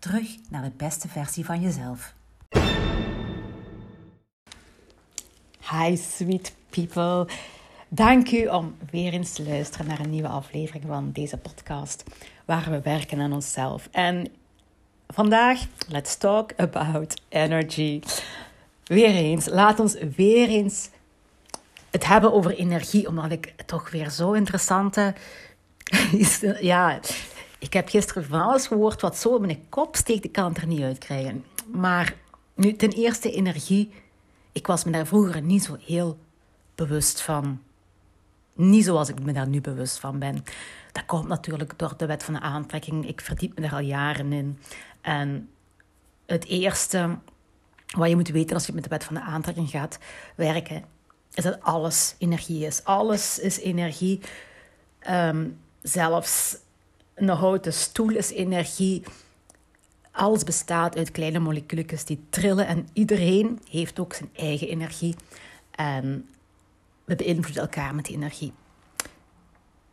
Terug naar de beste versie van jezelf. Hi sweet people. Dank u om weer eens te luisteren naar een nieuwe aflevering van deze podcast, waar we werken aan onszelf. En vandaag, let's talk about energy. Weer eens, laat ons weer eens het hebben over energie, omdat ik toch weer zo interessante. ja, ik heb gisteren van alles gehoord wat zo in mijn kop steekt, ik kan het er niet uitkrijgen. Maar nu, ten eerste energie. Ik was me daar vroeger niet zo heel bewust van. Niet zoals ik me daar nu bewust van ben. Dat komt natuurlijk door de wet van de aantrekking. Ik verdiep me er al jaren in. En het eerste wat je moet weten als je met de wet van de aantrekking gaat werken, is dat alles energie is. Alles is energie. Ehm, zelfs een houten stoel is energie. Alles bestaat uit kleine moleculen die trillen en iedereen heeft ook zijn eigen energie. En we beïnvloeden elkaar met die energie.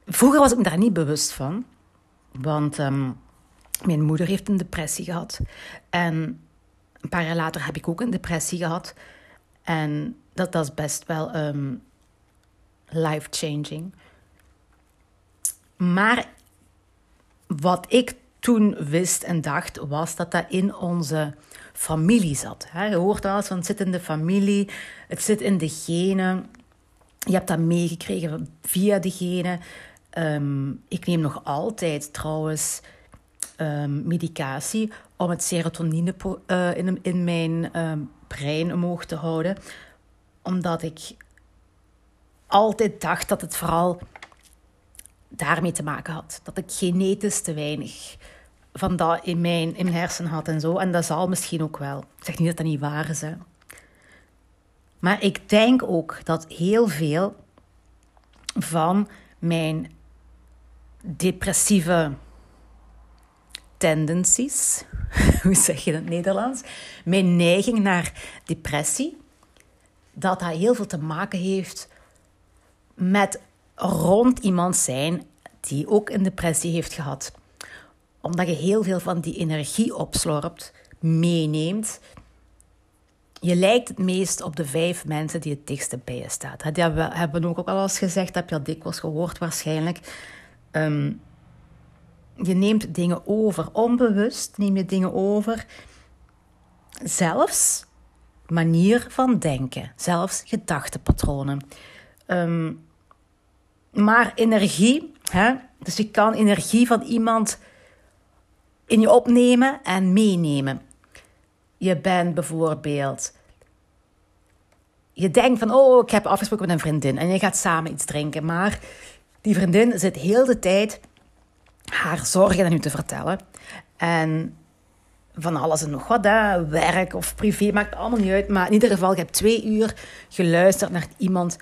Vroeger was ik me daar niet bewust van, want ehm, mijn moeder heeft een depressie gehad. En een paar jaar later heb ik ook een depressie gehad. En dat, was best wel um, life-changing. Maar wat ik toen wist en dacht, was dat dat in onze familie zat. Je hoort wel van het zit in de familie, het zit in de genen. Je hebt dat meegekregen via de genen. Ehm, ik neem nog altijd trouwens um, medicatie om het serotonine uh, in, in mijn um, brein omhoog te houden. Omdat ik altijd dacht dat het vooral daarmee te maken had. Dat ik genetisch te weinig van dat in mijn, in mijn hersenen had en zo. En dat zal misschien ook wel. Ik zeg niet dat dat niet waar is. Maar ik denk ook dat heel veel van mijn depressieve tendencies, hoe zeg je dat in het Nederlands, mijn neiging naar depressie, dat dat heel veel te maken heeft met rond iemand zijn die ook een depressie heeft gehad. Omdat je heel veel van die energie opslorpt, meeneemt. Je lijkt het meest op de vijf mensen die het dichtste bij je staan. Dat hebben we ook al eens gezegd, dat heb je al dikwijls gehoord waarschijnlijk. Ehm, je neemt dingen over, onbewust neem je dingen over. Zelfs manier van denken, zelfs gedachtepatronen. Um, maar energie, hè? dus je kan energie van iemand in je opnemen en meenemen. Je bent bijvoorbeeld. Je denkt van, oh, ik heb afgesproken met een vriendin en je gaat samen iets drinken. Maar die vriendin zit heel de tijd haar zorgen aan u te vertellen. En van alles en nog wat, werk of privé, maakt allemaal niet uit. Maar in ieder geval, je hebt twee uur geluisterd naar iemand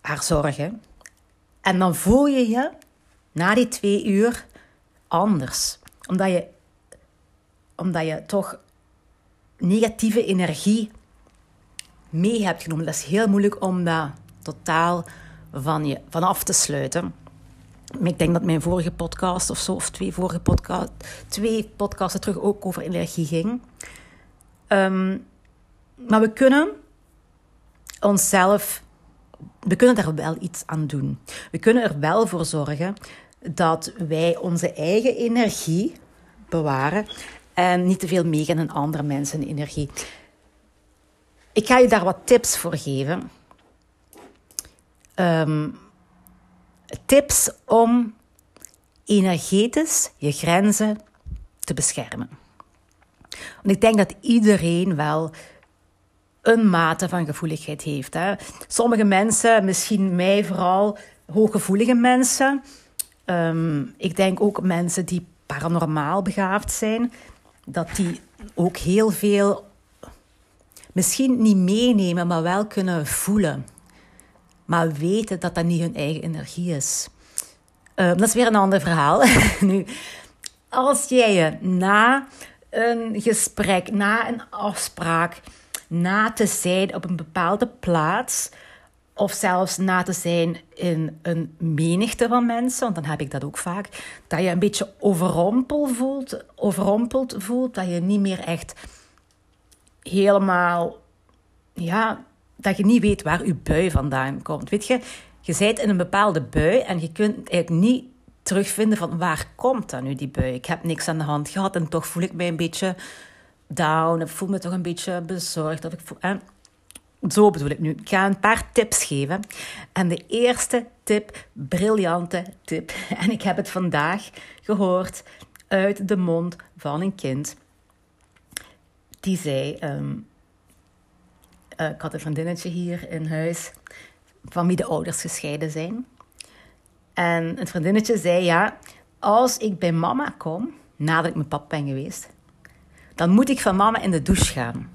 haar zorgen. En dan voel je je na die twee uur anders. Omdat je, omdat je toch negatieve energie mee hebt genomen. Dat is heel moeilijk om dat totaal van je vanaf te sluiten. Ik denk dat mijn vorige podcast of zo, of twee vorige podcast, twee podcasten terug ook over energie ging. Ehm, maar we kunnen onszelf, we kunnen daar wel iets aan doen. We kunnen er wel voor zorgen dat wij onze eigen energie bewaren en niet te veel meegaan in andere mensen energie. Ik ga je daar wat tips voor geven. Um, tips om energetisch je grenzen te beschermen. Want ik denk dat iedereen wel een mate van gevoeligheid heeft. Hè? Sommige mensen, misschien mij vooral, hooggevoelige mensen. Um, ik denk ook mensen die paranormaal begaafd zijn, dat die ook heel veel misschien niet meenemen, maar wel kunnen voelen. Maar weten dat dat niet hun eigen energie is. Ehm, dat is weer een ander verhaal. nu, als jij je na een gesprek, na een afspraak, na te zijn op een bepaalde plaats, of zelfs na te zijn in een menigte van mensen, want dan heb ik dat ook vaak, dat je een beetje overrompeld voelt, overrompeld voelt, dat je niet meer echt helemaal, ja, dat je niet weet waar je bui vandaan komt. Weet je, je zit in een bepaalde bui en je kunt eigenlijk niet terugvinden van waar komt dan nu die bui. Ik heb niks aan de hand gehad en toch voel ik mij een beetje down. Ik voel me toch een beetje bezorgd. Of ik voel, eh, zo bedoel ik nu. Ik ga een paar tips geven. En de eerste tip, briljante tip. En ik heb het vandaag gehoord uit de mond van een kind. Die zei... Um, uh, ik had een vriendinnetje hier in huis van wie de ouders gescheiden zijn. En het vriendinnetje zei, ja, als ik bij mama kom, nadat ik met pap ben geweest, dan moet ik van mama in de douche gaan.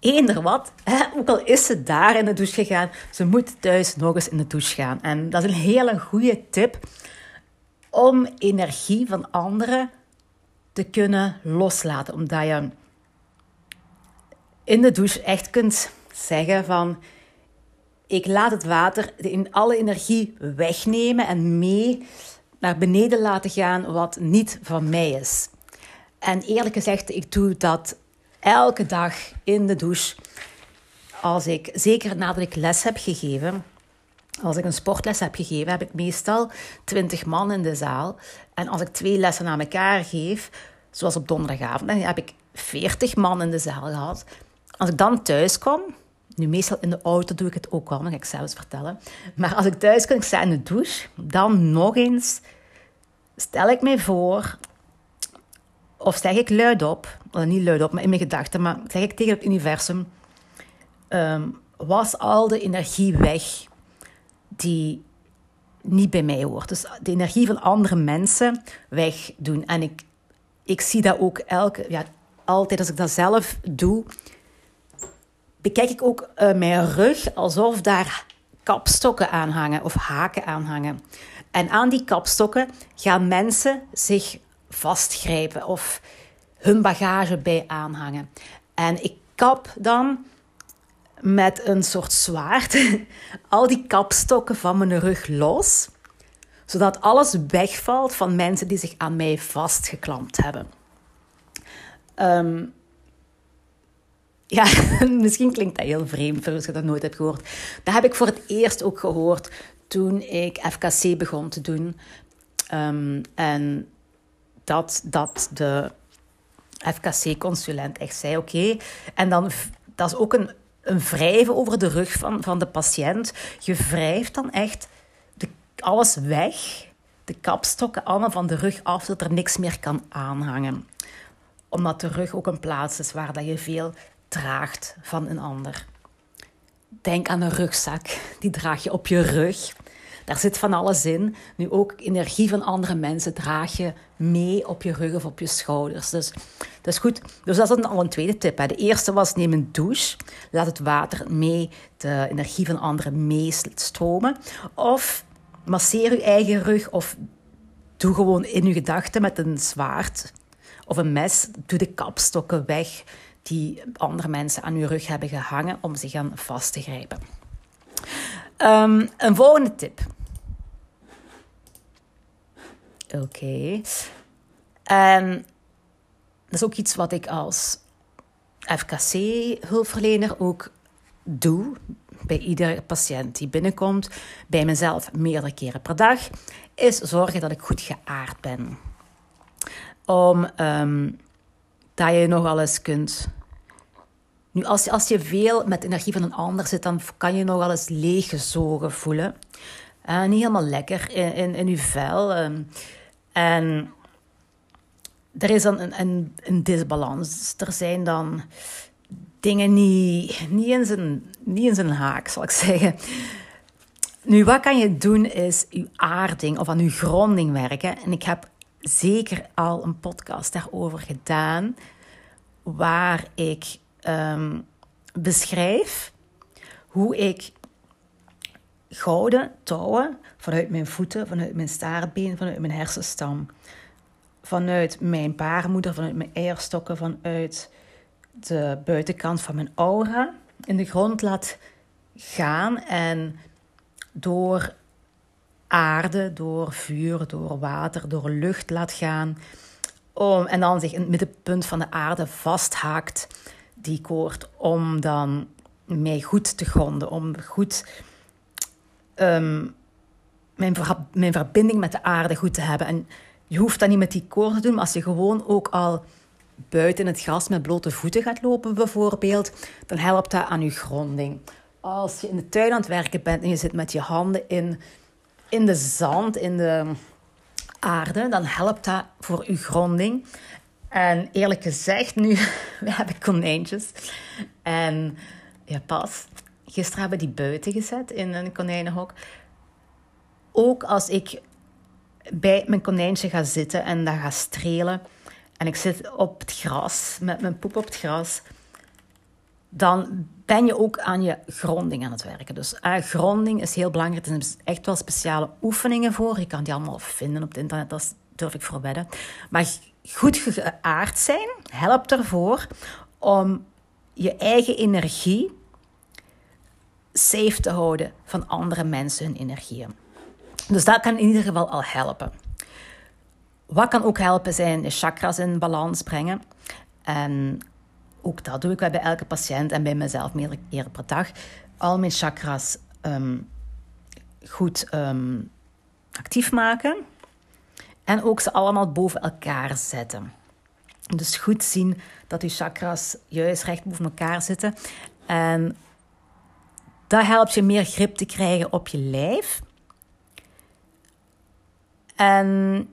Eender wat, hè, ook al is ze daar in de douche gegaan, ze moet thuis nog eens in de douche gaan. En dat is een hele goede tip om energie van anderen te kunnen loslaten. Omdat je in de douche echt kunt zeggen van ik laat het water in alle energie wegnemen en mee naar beneden laten gaan wat niet van mij is. En eerlijk gezegd, ik doe dat elke dag in de douche. Als ik, zeker nadat ik les heb gegeven, als ik een sportles heb gegeven, heb ik meestal 20 man in de zaal. En als ik twee lessen aan elkaar geef, zoals op donderdagavond, dan heb ik 40 man in de zaal gehad. Als ik dan thuis kom, nu, meestal in de auto doe ik het ook wel, dat ga ik zelfs vertellen. Maar als ik thuis kom, ik sta in de douche, dan nog eens stel ik mij voor, of zeg ik luidop, well, niet luidop, maar in mijn gedachten, maar zeg ik tegen het universum, um, was al de energie weg die niet bij mij hoort. Dus de energie van andere mensen wegdoen. En ik, ik zie dat ook elke, ja, altijd als ik dat zelf doe, bekijk ik ook uh, mijn rug alsof daar kapstokken aan hangen of haken aan hangen. En aan die kapstokken gaan mensen zich vastgrijpen of hun bagage bij aanhangen. En ik kap dan met een soort zwaard al die kapstokken van mijn rug los, zodat alles wegvalt van mensen die zich aan mij vastgeklampt hebben. Um, ja, misschien klinkt dat heel vreemd als je dat nooit hebt gehoord. Dat heb ik voor het eerst ook gehoord toen ik FKC begon te doen. Um, en dat, dat de FKC-consulent echt zei: Oké, en dan dat is ook een, een wrijven over de rug van, van de patiënt. Je wrijft dan echt de, alles weg, de kapstokken allemaal van de rug af, zodat er niks meer kan aanhangen. Omdat de rug ook een plaats is waar dat je veel draagt van een ander. Denk aan een rugzak, die draag je op je rug. Daar zit van alles in. Nu ook energie van andere mensen draag je mee op je rug of op je schouders. Dus dat is goed. Dus dat is al een tweede tip. Hè. De eerste was neem een douche. Laat het water mee, de energie van anderen meestromen. Of masseer je eigen rug of doe gewoon in je gedachten met een zwaard of een mes. Doe de kapstokken weg die andere mensen aan uw rug hebben gehangen om zich aan vast te grijpen. Um, een volgende tip. Oké. En dat is ook iets wat ik als FKC-hulpverlener ook doe bij iedere patiënt die binnenkomt, bij mezelf meerdere keren per dag, is zorgen dat ik goed geaard ben. Om um, dat je nog wel eens kunt. Nu, als, als je veel met energie van een ander zit, dan kan je nog wel eens leeggezogen voelen. Uh, niet helemaal lekker in, in, in je vel. Um, en er is dan een, een, een disbalans. Er zijn dan dingen niet, niet, in zijn, niet in zijn haak, zal ik zeggen. Nu, wat kan je doen is je aarding of aan je gronding werken. En ik heb zeker al een podcast daarover gedaan, waar ik ehm, beschrijf hoe ik gouden touwen vanuit mijn voeten, vanuit mijn staartbeen, vanuit mijn hersenstam, vanuit mijn baarmoeder, vanuit mijn eierstokken, vanuit de buitenkant van mijn aura in de grond laat gaan en door aarde, door vuur, door water, door lucht laat gaan. Om, en dan zich in het middenpunt van de aarde vasthaakt, die koord, om dan mij goed te gronden, om goed Ehm, mijn, mijn verbinding met de aarde goed te hebben. En je hoeft dat niet met die koord te doen, maar als je gewoon ook al buiten het gras met blote voeten gaat lopen, bijvoorbeeld, dan helpt dat aan je gronding. Als je in de tuin aan het werken bent en je zit met je handen in, in de zand, in de aarde, dan helpt dat voor je gronding. En eerlijk gezegd, nu, we hebben konijntjes. En ja, pas Gisteren hebben die buiten gezet in een konijnenhok. Ook als ik bij mijn konijntje ga zitten en daar ga strelen. En ik zit op het gras, met mijn poep op het gras. Dan ben je ook aan je gronding aan het werken. Dus uh, gronding is heel belangrijk. Er zijn echt wel speciale oefeningen voor. Je kan die allemaal vinden op het internet, dat durf ik voor wedden. Maar goed geaard zijn helpt ervoor om je eigen energie safe te houden van andere mensen hun energieën. Dus dat kan in ieder geval al helpen. Wat kan ook helpen zijn de chakras in balans brengen. En ook dat doe ik bij elke patiënt en bij mezelf meerdere keren per dag. Al mijn chakras ehm, goed ehm, actief maken. En ook ze allemaal boven elkaar zetten. Dus goed zien dat uw chakras juist recht boven elkaar zitten. En dat helpt je meer grip te krijgen op je lijf. En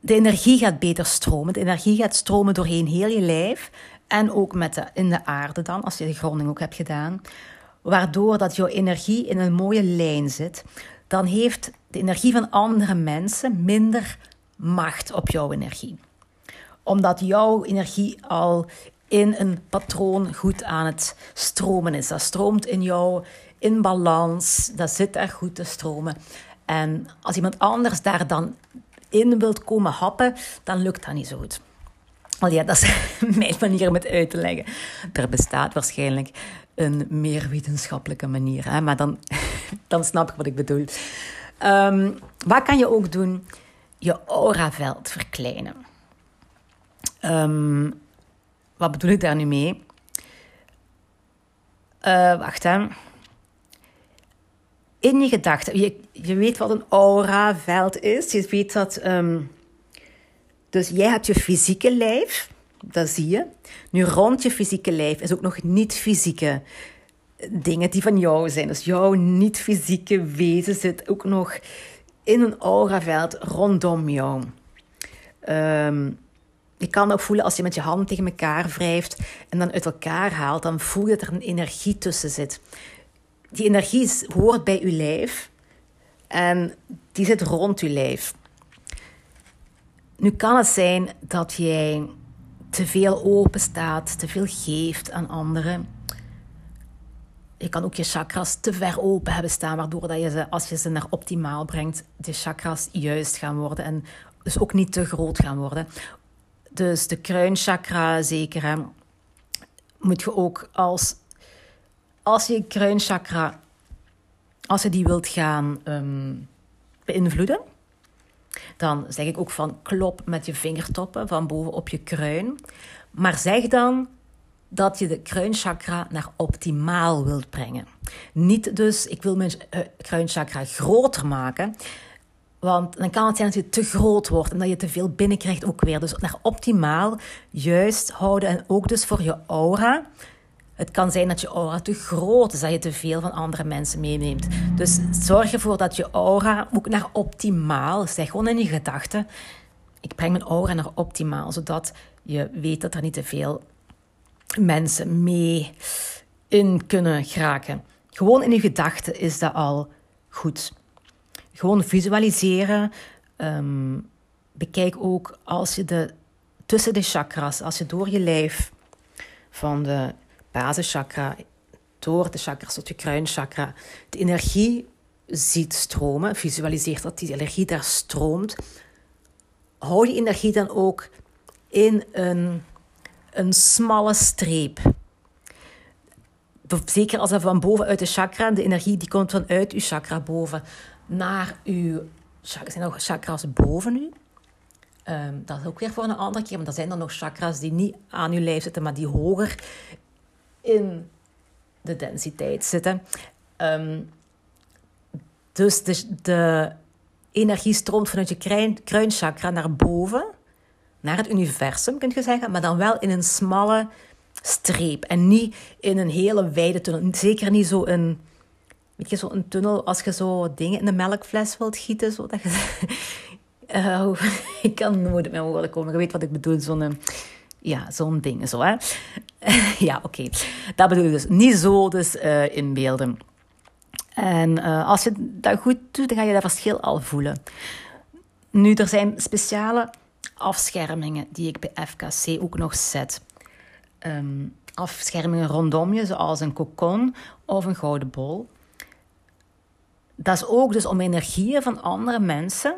de energie gaat beter stromen. De energie gaat stromen doorheen heel je lijf. En ook met de, in de aarde dan, als je de gronding ook hebt gedaan. Waardoor dat jouw energie in een mooie lijn zit. Dan heeft de energie van andere mensen minder macht op jouw energie. Omdat jouw energie al in een patroon goed aan het stromen is. Dat stroomt in jou in balans, dat zit daar goed te stromen. En als iemand anders daar dan in wilt komen happen, dan lukt dat niet zo goed. Al ja, dat is mijn manier om het uit te leggen. Er bestaat waarschijnlijk een meer wetenschappelijke manier, hè? maar dan, dan snap ik wat ik bedoel. Um, wat kan je ook doen? Je auraveld verkleinen. Um, wat bedoel ik daar nu mee? Uh, wacht hè. In je gedachten. Je, je weet wat een aura-veld is. Je weet dat. Um, dus jij hebt je fysieke lijf. Dat zie je. Nu rond je fysieke lijf is ook nog niet-fysieke dingen die van jou zijn. Dus jouw niet-fysieke wezen zit ook nog in een auraveld rondom jou. Um, je kan ook voelen als je met je handen tegen elkaar wrijft en dan uit elkaar haalt, dan voel je dat er een energie tussen zit. Die energie hoort bij je lijf en die zit rond je lijf. Nu kan het zijn dat jij te veel open staat, te veel geeft aan anderen. Je kan ook je chakras te ver open hebben staan, waardoor dat je ze, als je ze naar optimaal brengt, de chakras juist gaan worden en dus ook niet te groot gaan worden. Dus de kruinchakra zeker. Moet je ook als, als je kruinchakra, als je die wilt gaan um, beïnvloeden, dan zeg ik ook van klop met je vingertoppen van boven op je kruin. Maar zeg dan dat je de kruinchakra naar optimaal wilt brengen. Niet dus, ik wil mijn uh, kruinchakra groter maken. Want dan kan het zijn dat je te groot wordt en dat je te veel binnenkrijgt ook weer. Dus naar optimaal juist houden en ook dus voor je aura. Het kan zijn dat je aura te groot is, dat je te veel van andere mensen meeneemt. Dus zorg ervoor dat je aura ook naar optimaal, zeg gewoon in je gedachten, ik breng mijn aura naar optimaal, zodat je weet dat er niet te veel mensen mee in kunnen geraken. Gewoon in je gedachten is dat al goed. Gewoon visualiseren. Um, bekijk ook als je de tussen de chakras, als je door je lijf van de basischakra door de chakras tot je kruinchakra de energie ziet stromen, visualiseert dat die energie daar stroomt, hou die energie dan ook in een, een smalle streep. Zeker als er van boven uit de chakra, de energie die komt vanuit uw chakra boven naar uw chakras. zijn nog chakras boven u. Ehm, dat is ook weer voor een andere keer, maar er zijn dan nog chakras die niet aan uw lijf zitten, maar die hoger in de densiteit zitten. Ehm, dus de, de, energie stroomt vanuit je kruin, kruinchakra naar boven, naar het universum, kun je zeggen, maar dan wel in een smalle streep en niet in een hele wijde tunnel. Zeker niet zo een, weet je, zo een tunnel als je zo dingen in de melkfles wilt gieten, zo dat je... Uh, ik kan nooit met mijn woorden komen. Je weet wat ik bedoel, zo'n ja, zo'n ding. Zo, hè? ja, oké. Dat bedoel ik dus. Niet zo dus uh, inbeelden. En uh, als je dat goed doet, dan ga je dat verschil al voelen. Nu, er zijn speciale afschermingen die ik bij FKC ook nog zet. Um, afschermingen rondom je, zoals een kokon of een gouden bol. Dat is ook dus om energieën van andere mensen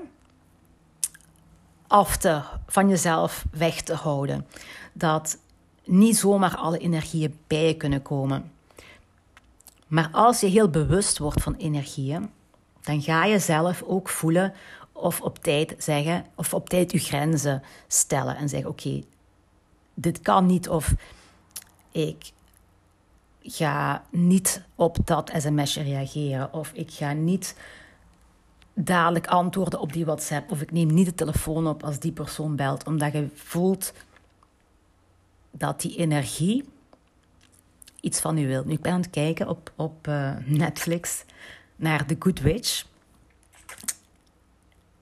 af te, van jezelf weg te houden. Dat niet zomaar alle energieën bij kunnen komen. Maar als je heel bewust wordt van energieën, dan ga je zelf ook voelen of op tijd zeggen, of op tijd je grenzen stellen en zeggen: Oké, dit kan niet, of ik ga niet op dat sms'je reageren, of ik ga niet dadelijk antwoorden op die WhatsApp, of ik neem niet de telefoon op als die persoon belt, omdat je voelt dat die energie iets van u wil. Nu, ik ben aan het kijken op, op uh, Netflix naar The Good Witch.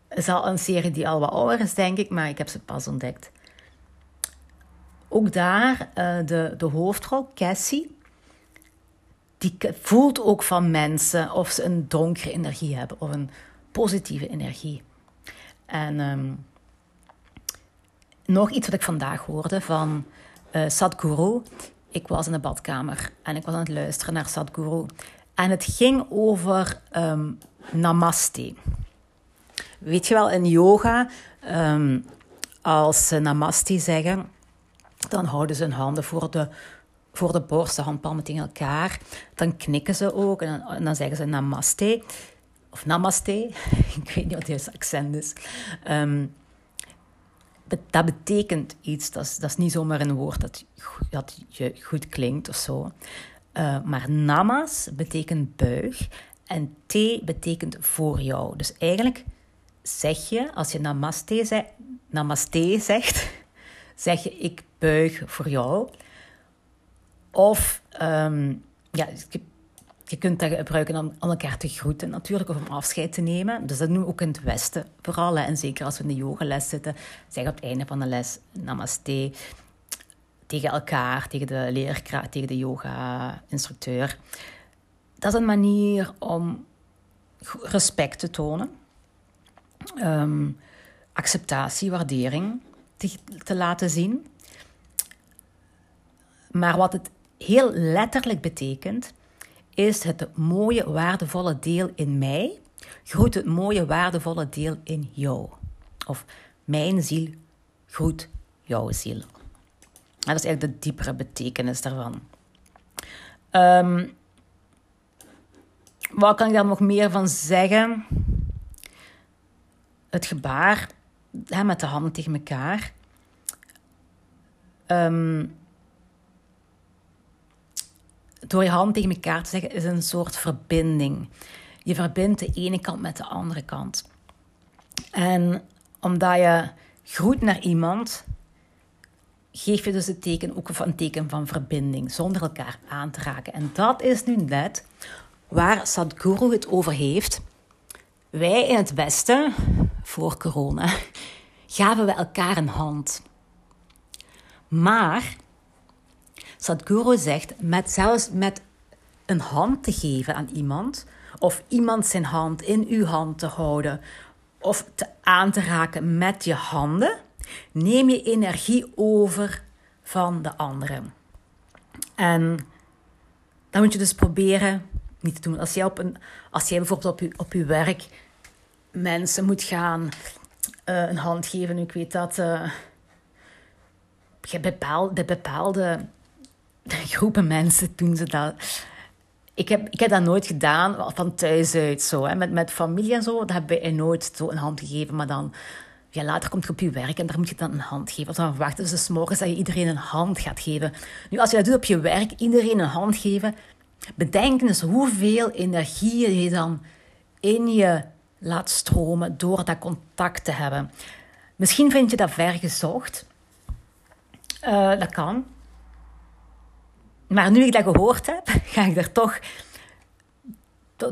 Is al een serie die al wat ouder is, denk ik, maar ik heb ze pas ontdekt. Ook daar, uh, de, de hoofdrol, Cassie, die voelt ook van mensen of ze een donkere energie hebben of een positieve energie. En um, nog iets wat ik vandaag hoorde van uh, Sadhguru. Ik was in de badkamer en ik was aan het luisteren naar Sadhguru. En het ging over um, namaste. Weet je wel, in yoga, um, als ze namaste zeggen, dan houden ze hun handen voor de, voor de borst, de handpalmen tegen elkaar. Dan knikken ze ook en dan, en dan zeggen ze namaste. Of namaste. Ik weet niet wat het accent is. Um, dat betekent iets. Dat is, dat is niet zomaar een woord dat, dat je goed klinkt of zo. Uh, maar namas betekent buig en te betekent voor jou. Dus eigenlijk zeg je, als je namaste, zeg, namaste zegt, zeg je ik buig voor jou. Of um, ja, je kunt dat gebruiken om, elkaar te groeten natuurlijk, of om afscheid te nemen. Dus dat doen we ook in het Westen vooral. En zeker als we in de yogales zitten, zeggen op het einde van de les namaste tegen elkaar, tegen de leerkracht, tegen de yoga-instructeur. Dat is een manier om respect te tonen, um, acceptatie, waardering te, te laten zien. Maar wat het heel letterlijk betekent, is het mooie, waardevolle deel in mij. Groet het mooie, waardevolle deel in jou. Of mijn ziel groet jouw ziel. Dat is eigenlijk de diepere betekenis daarvan. Um, wat kan ik daar nog meer van zeggen? Het gebaar hè, met de handen tegen elkaar. Um, door je hand tegen elkaar te zeggen, is een soort verbinding. Je verbindt de ene kant met de andere kant. En omdat je groet naar iemand, geef je dus het teken ook een teken van verbinding, zonder elkaar aan te raken. En dat is nu net waar Sadhguru het over heeft. Wij in het Westen, voor corona, gaven we elkaar een hand. Maar Sadhguru zegt, met, zelfs met een hand te geven aan iemand, of iemand zijn hand in uw hand te houden, of te aan te raken met je handen, Neem je energie over van de anderen. En dan moet je dus proberen niet te doen. Als jij, op een, als jij bijvoorbeeld op je, op je werk mensen moet gaan uh, een hand geven, ik weet dat uh, bepaalde, groepen mensen doen ze dat. Ik heb, ik heb dat nooit gedaan van thuis uit. Zo, hè. Met, met familie en zo, dat hebben wij nooit zo een hand gegeven. Maar dan, ja, later komt je op je werk en daar moet je dan een hand geven. Of dan verwachten ze dus morgens dat je iedereen een hand gaat geven. Nu, als je dat doet op je werk, iedereen een hand geven. Bedenk eens hoeveel energie je dan in je laat stromen door dat contact te hebben. Misschien vind je dat vergezocht. Uh, dat kan. Maar nu ik dat gehoord heb, ga ik er toch,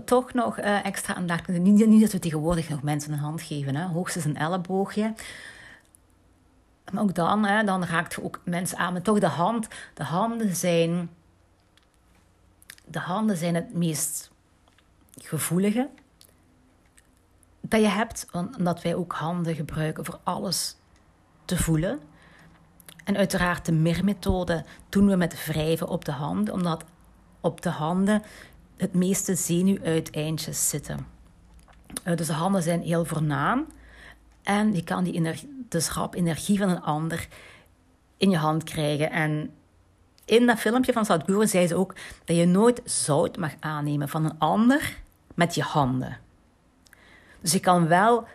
toch nog uh, extra aandacht aan niet, niet dat we tegenwoordig nog mensen een hand geven, hè. hoogstens een elleboogje. Maar ook dan, hè, dan raakt je ook mensen aan. Maar toch de hand, de handen zijn, de handen zijn het meest gevoelige dat je hebt, omdat wij ook handen gebruiken voor alles te voelen. En uiteraard de MIR-methode doen we met wrijven op de handen, omdat op de handen het meeste zenuwuiteindjes zitten. Uh, dus de handen zijn heel voornaam en je kan die energie, de schrap energie van een ander in je hand krijgen. En in dat filmpje van Sadhguru zei ze ook dat je nooit zout mag aannemen van een ander met je handen. Dus je kan wel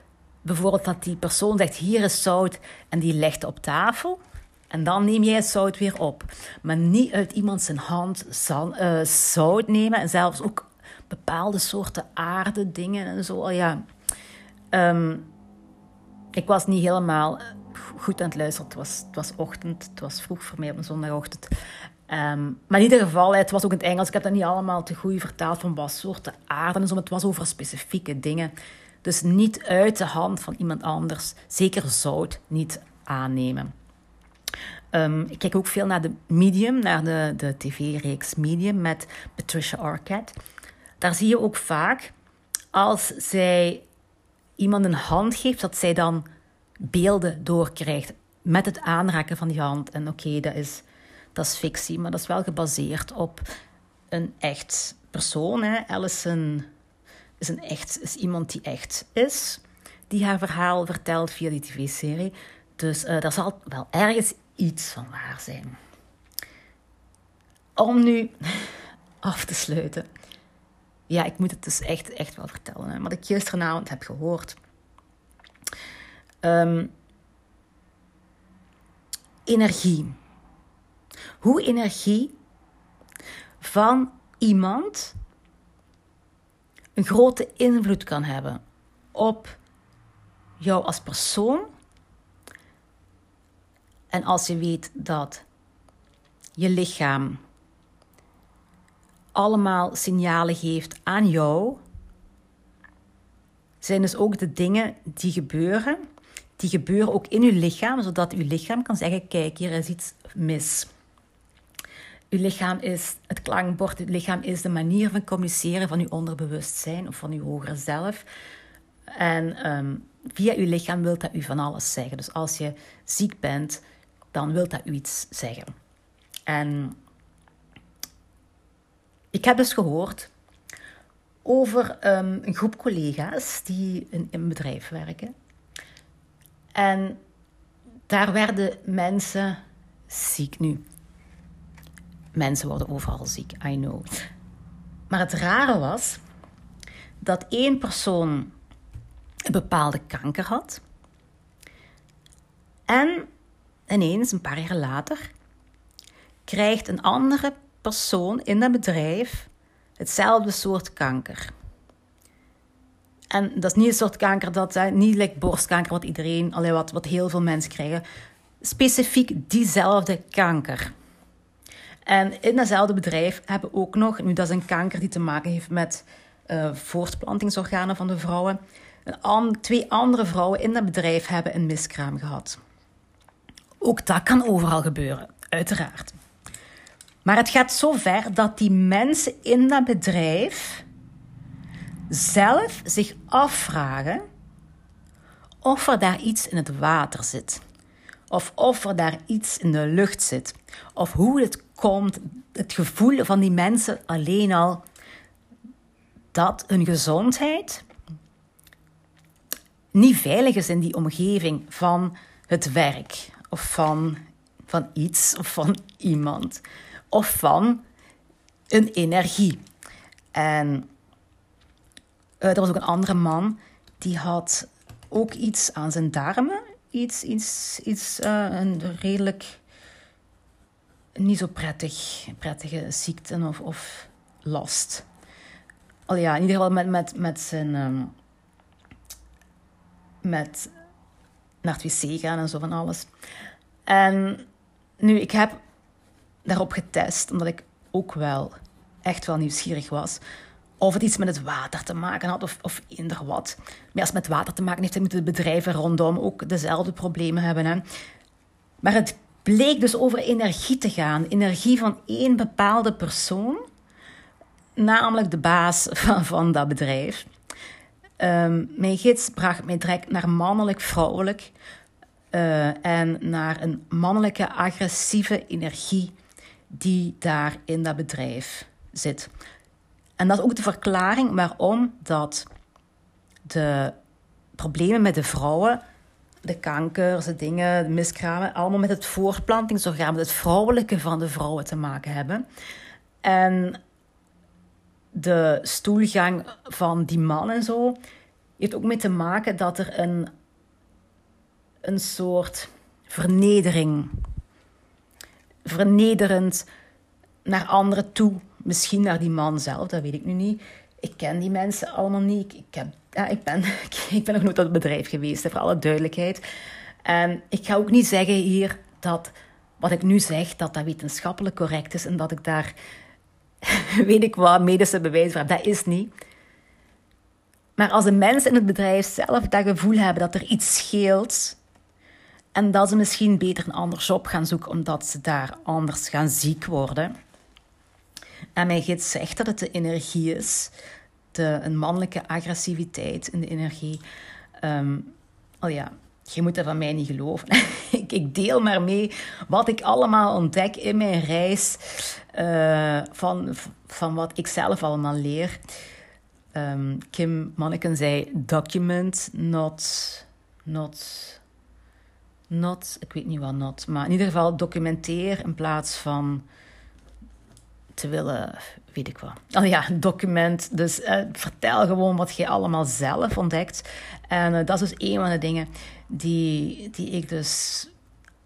bijvoorbeeld dat die persoon zegt: hier is zout en die legt op tafel. En dan neem jij het zout weer op. Maar niet uit iemand zijn hand uh, zout nemen. En zelfs ook bepaalde soorten aarde, dingen en zo. Oh ja. Um, ik was niet helemaal goed aan het luisteren. Het was, het was ochtend. Het was vroeg voor mij op een zondagochtend. Um, maar in ieder geval, het was ook in het Engels. Ik heb dat niet allemaal te goed vertaald van wat soorten aarde en zo. Het was over specifieke dingen. Dus niet uit de hand van iemand anders. Zeker zout niet aannemen. Um, ik kijk ook veel naar de Medium, naar de, de tv-reeks Medium met Patricia Arquette. Daar zie je ook vaak, als zij iemand een hand geeft, dat zij dan beelden doorkrijgt met het aanraken van die hand. En oké, dat, is, dat is fictie, maar dat is wel gebaseerd op een echt persoon. Hè? Alison is, een echt, is iemand die echt is, die haar verhaal vertelt via die tv-serie. Dus uh, daar zal wel ergens iets van waar zijn. Om nu af te sluiten. Ja, ik moet het dus echt, echt wel vertellen. Hè, wat ik gisteravond heb gehoord. Um, energie. Hoe energie van iemand een grote invloed kan hebben op jou als persoon en als je weet dat je lichaam allemaal signalen geeft aan jou, zijn dus ook de dingen die gebeuren, die gebeuren ook in je lichaam, zodat je lichaam kan zeggen: kijk, hier is iets mis. Uw lichaam is het klankbord, het lichaam is de manier van communiceren van uw onderbewustzijn of van uw hogere zelf. En um, via uw lichaam wilt dat u van alles zeggen. Dus als je ziek bent, dan wil dat u iets zeggen. En ik heb dus gehoord over um, een groep collega's die in een bedrijf werken. En daar werden mensen ziek nu. Mensen worden overal ziek, I know. Maar het rare was dat één persoon een bepaalde kanker had. En ineens, een paar jaar later, krijgt een andere persoon in dat bedrijf hetzelfde soort kanker. En dat is niet een soort kanker dat, hè, niet like borstkanker, wat iedereen, allee, wat, wat heel veel mensen krijgen. Specifiek diezelfde kanker. En in datzelfde bedrijf hebben ook nog, nu dat is een kanker die te maken heeft met uh, voortplantingsorganen van de vrouwen. Een, twee andere vrouwen in dat bedrijf hebben een miskraam gehad. Ook dat kan overal gebeuren, uiteraard. Maar het gaat zo ver dat die mensen in dat bedrijf zelf zich afvragen of er daar iets in het water zit. Of of er daar iets in de lucht zit. Of hoe het komt, het gevoel van die mensen alleen al dat hun gezondheid niet veilig is in die omgeving van het werk of van, van iets of van iemand of van een energie. En uh, er was ook een andere man die had ook iets aan zijn darmen. Iets, iets, iets uh, een redelijk niet zo prettig, prettige ziekte of, of last. Al ja, in ieder geval met, met, met zijn. Um, met naar het wc gaan en zo van alles. En nu, ik heb daarop getest, omdat ik ook wel echt wel nieuwsgierig was. Of het iets met het water te maken had, of, of wat. Maar als het met water te maken heeft, dan moeten de bedrijven rondom ook dezelfde problemen hebben. Hè. Maar het bleek dus over energie te gaan. Energie van één bepaalde persoon, namelijk de baas van, van dat bedrijf. Um, mijn gids bracht mij direct naar mannelijk-vrouwelijk uh, en naar een mannelijke agressieve energie die daar in dat bedrijf zit. En dat is ook de verklaring waarom dat de problemen met de vrouwen, de kankers, de dingen, de miskramen, allemaal met het voortplantingsorgaan, met het vrouwelijke van de vrouwen te maken hebben. En de stoelgang van die man en zo heeft ook mee te maken dat er een, een soort vernedering, vernederend naar anderen toe Misschien naar die man zelf, dat weet ik nu niet. Ik ken die mensen allemaal niet. Ik, heb, ja, ik, ben, ik ben nog nooit op het bedrijf geweest, voor alle duidelijkheid. En ik ga ook niet zeggen hier dat wat ik nu zeg, dat dat wetenschappelijk correct is en dat ik daar, weet ik wat, medische bewijs voor heb. Dat is niet. Maar als de mensen in het bedrijf zelf dat gevoel hebben dat er iets scheelt en dat ze misschien beter een ander job gaan zoeken omdat ze daar anders gaan ziek worden en mijn gids zegt dat het de energie is, de, een mannelijke agressiviteit in de energie. Um, oh ja, je moet dat van mij niet geloven. ik, deel maar mee wat ik allemaal ontdek in mijn reis. Uh, van, van wat ik zelf allemaal leer. Um, Kim Manneken zei: document, not, not, not. Ik weet niet wat not, maar in ieder geval documenteer in plaats van te willen, weet ik wat. Oh ja, document. Dus uh, vertel gewoon wat je allemaal zelf ontdekt. En uh, dat is dus een van de dingen die, die ik dus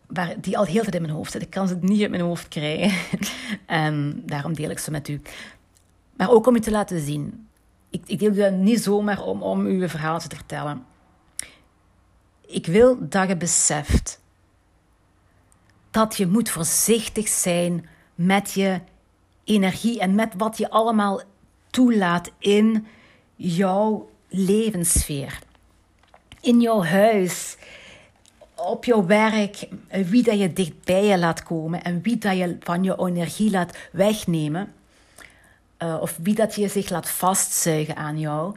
waar, die al heel veel in mijn hoofd zit. Ik kan ze niet uit mijn hoofd krijgen. en daarom deel ik ze met u. Maar ook om u te laten zien. Ik, ik deel dat niet zomaar om, om uw verhaal te vertellen. Ik wil dat je beseft dat je moet voorzichtig zijn met je energie en met wat je allemaal toelaat in jouw levenssfeer. In jouw huis, op jouw werk, wie dat je dicht bij je laat komen en wie dat je van je energie laat wegnemen. Uh, of wie dat je zich laat vastzuigen aan jou.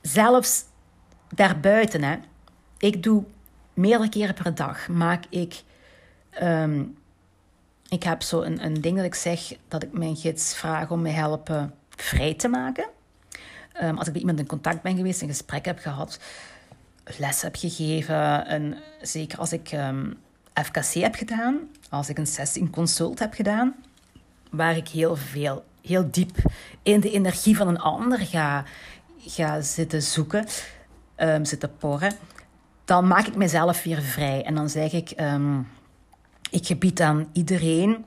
Zelfs daarbuiten, hè. Ik doe meerdere keren per dag, maak ik um, ik heb zo een, een ding dat ik zeg dat ik mijn gids vraag om me helpen vrij te maken. Um, als ik met iemand in contact ben geweest, een gesprek heb gehad, les heb gegeven, en zeker als ik ehm, FKC heb gedaan, als ik een sessie, een consult heb gedaan, waar ik heel veel, heel diep in de energie van een ander ga, ga zitten zoeken, um, zitten porren, dan maak ik mezelf weer vrij. En dan zeg ik, ik gebied aan iedereen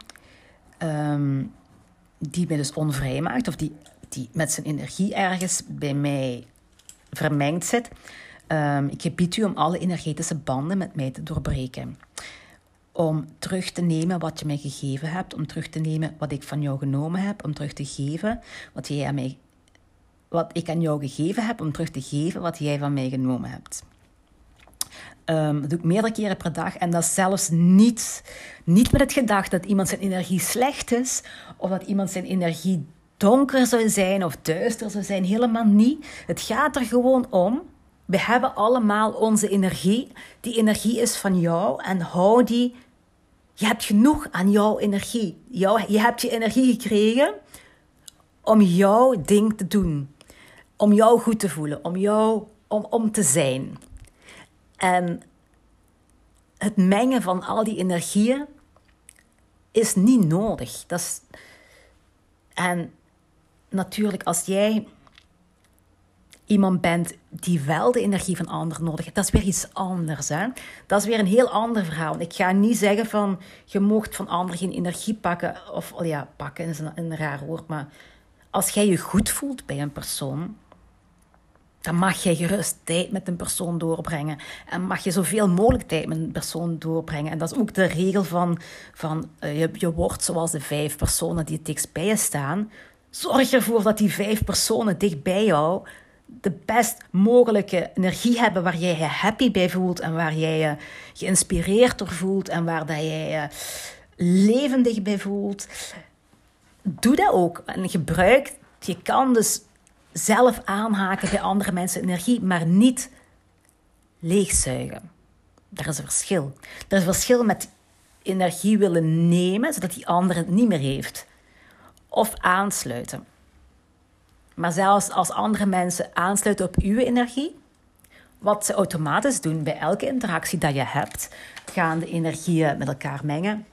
um, die mij dus onvrij maakt of die, die met zijn energie ergens bij mij vermengd zit. Um, ik gebied u om alle energetische banden met mij te doorbreken. Om terug te nemen wat je mij gegeven hebt, om terug te nemen wat ik van jou genomen heb, om terug te geven wat, jij mij, wat ik aan jou gegeven heb, om terug te geven wat jij van mij genomen hebt. Um, dat doe ik meerdere keren per dag. En dat zelfs niet, niet met het gedachte dat iemand zijn energie slecht is. Of dat iemand zijn energie donker zou zijn of duister zou zijn. Helemaal niet. Het gaat er gewoon om. We hebben allemaal onze energie. Die energie is van jou en hou die. Je hebt genoeg aan jouw energie. je hebt je energie gekregen om jouw ding te doen. Om jou goed te voelen. Om jou om, om te zijn. En het mengen van al die energieën is niet nodig. Dat is, en natuurlijk, als jij iemand bent die wel de energie van anderen nodig heeft, dat is weer iets anders. Hè? Dat is weer een heel ander verhaal. Ik ga niet zeggen van je mocht van anderen geen energie pakken. Of oh ja, pakken is een, een raar woord. Maar als jij je goed voelt bij een persoon, dan mag je gerust tijd met een persoon doorbrengen. En mag je zoveel mogelijk tijd met een persoon doorbrengen. En dat is ook de regel van, van uh, je, je wordt zoals de vijf personen die het dichtst bij je staan. Zorg ervoor dat die vijf personen dicht bij jou de best mogelijke energie hebben waar jij je happy bij voelt en waar jij je geïnspireerd door voelt en waar dat jij je levendig bij voelt. Doe dat ook en gebruik. Je kan dus zelf aanhaken bij andere mensen energie, maar niet leegzuigen. Daar is een verschil. Er is een verschil met energie willen nemen, zodat die ander het niet meer heeft. Of aansluiten. Maar zelfs als andere mensen aansluiten op uw energie, wat ze automatisch doen bij elke interactie dat je hebt, gaan de energieën met elkaar mengen.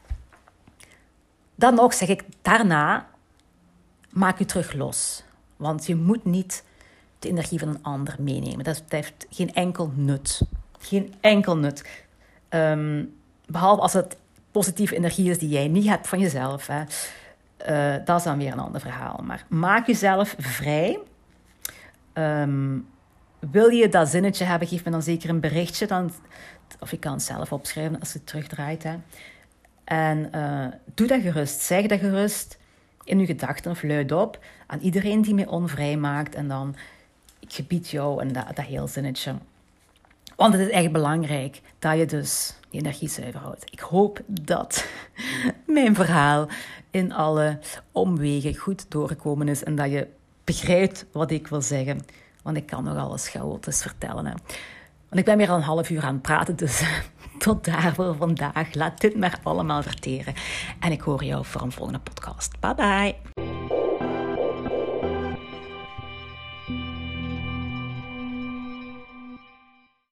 Dan nog zeg ik daarna, maak je terug los. Want je moet niet de energie van een ander meenemen. Dat heeft geen enkel nut. Geen enkel nut. Ehm, behalve als het positieve energie is die jij niet hebt van jezelf. Hè. Uh, dat is dan weer een ander verhaal. Maar maak jezelf vrij. Ehm, wil je dat zinnetje hebben, geef me dan zeker een berichtje. Dan, of je kan het zelf opschrijven als het terugdraait. Hè. En uh, doe dat gerust. Zeg dat gerust in je gedachten of luid op aan iedereen die mij onvrij maakt. En dan, ik gebied jou en dat, dat heel zinnetje. Want het is echt belangrijk dat je dus je energie zuiver houdt. Ik hoop dat mijn verhaal in alle omwegen goed doorgekomen is en dat je begrijpt wat ik wil zeggen. Want ik kan nog alles chaotisch vertellen. Hè. Want ik ben meer al een half uur aan het praten, dus tot daar voor vandaag. Laat dit maar allemaal verteren. En ik hoor jou voor een volgende podcast. Bye bye.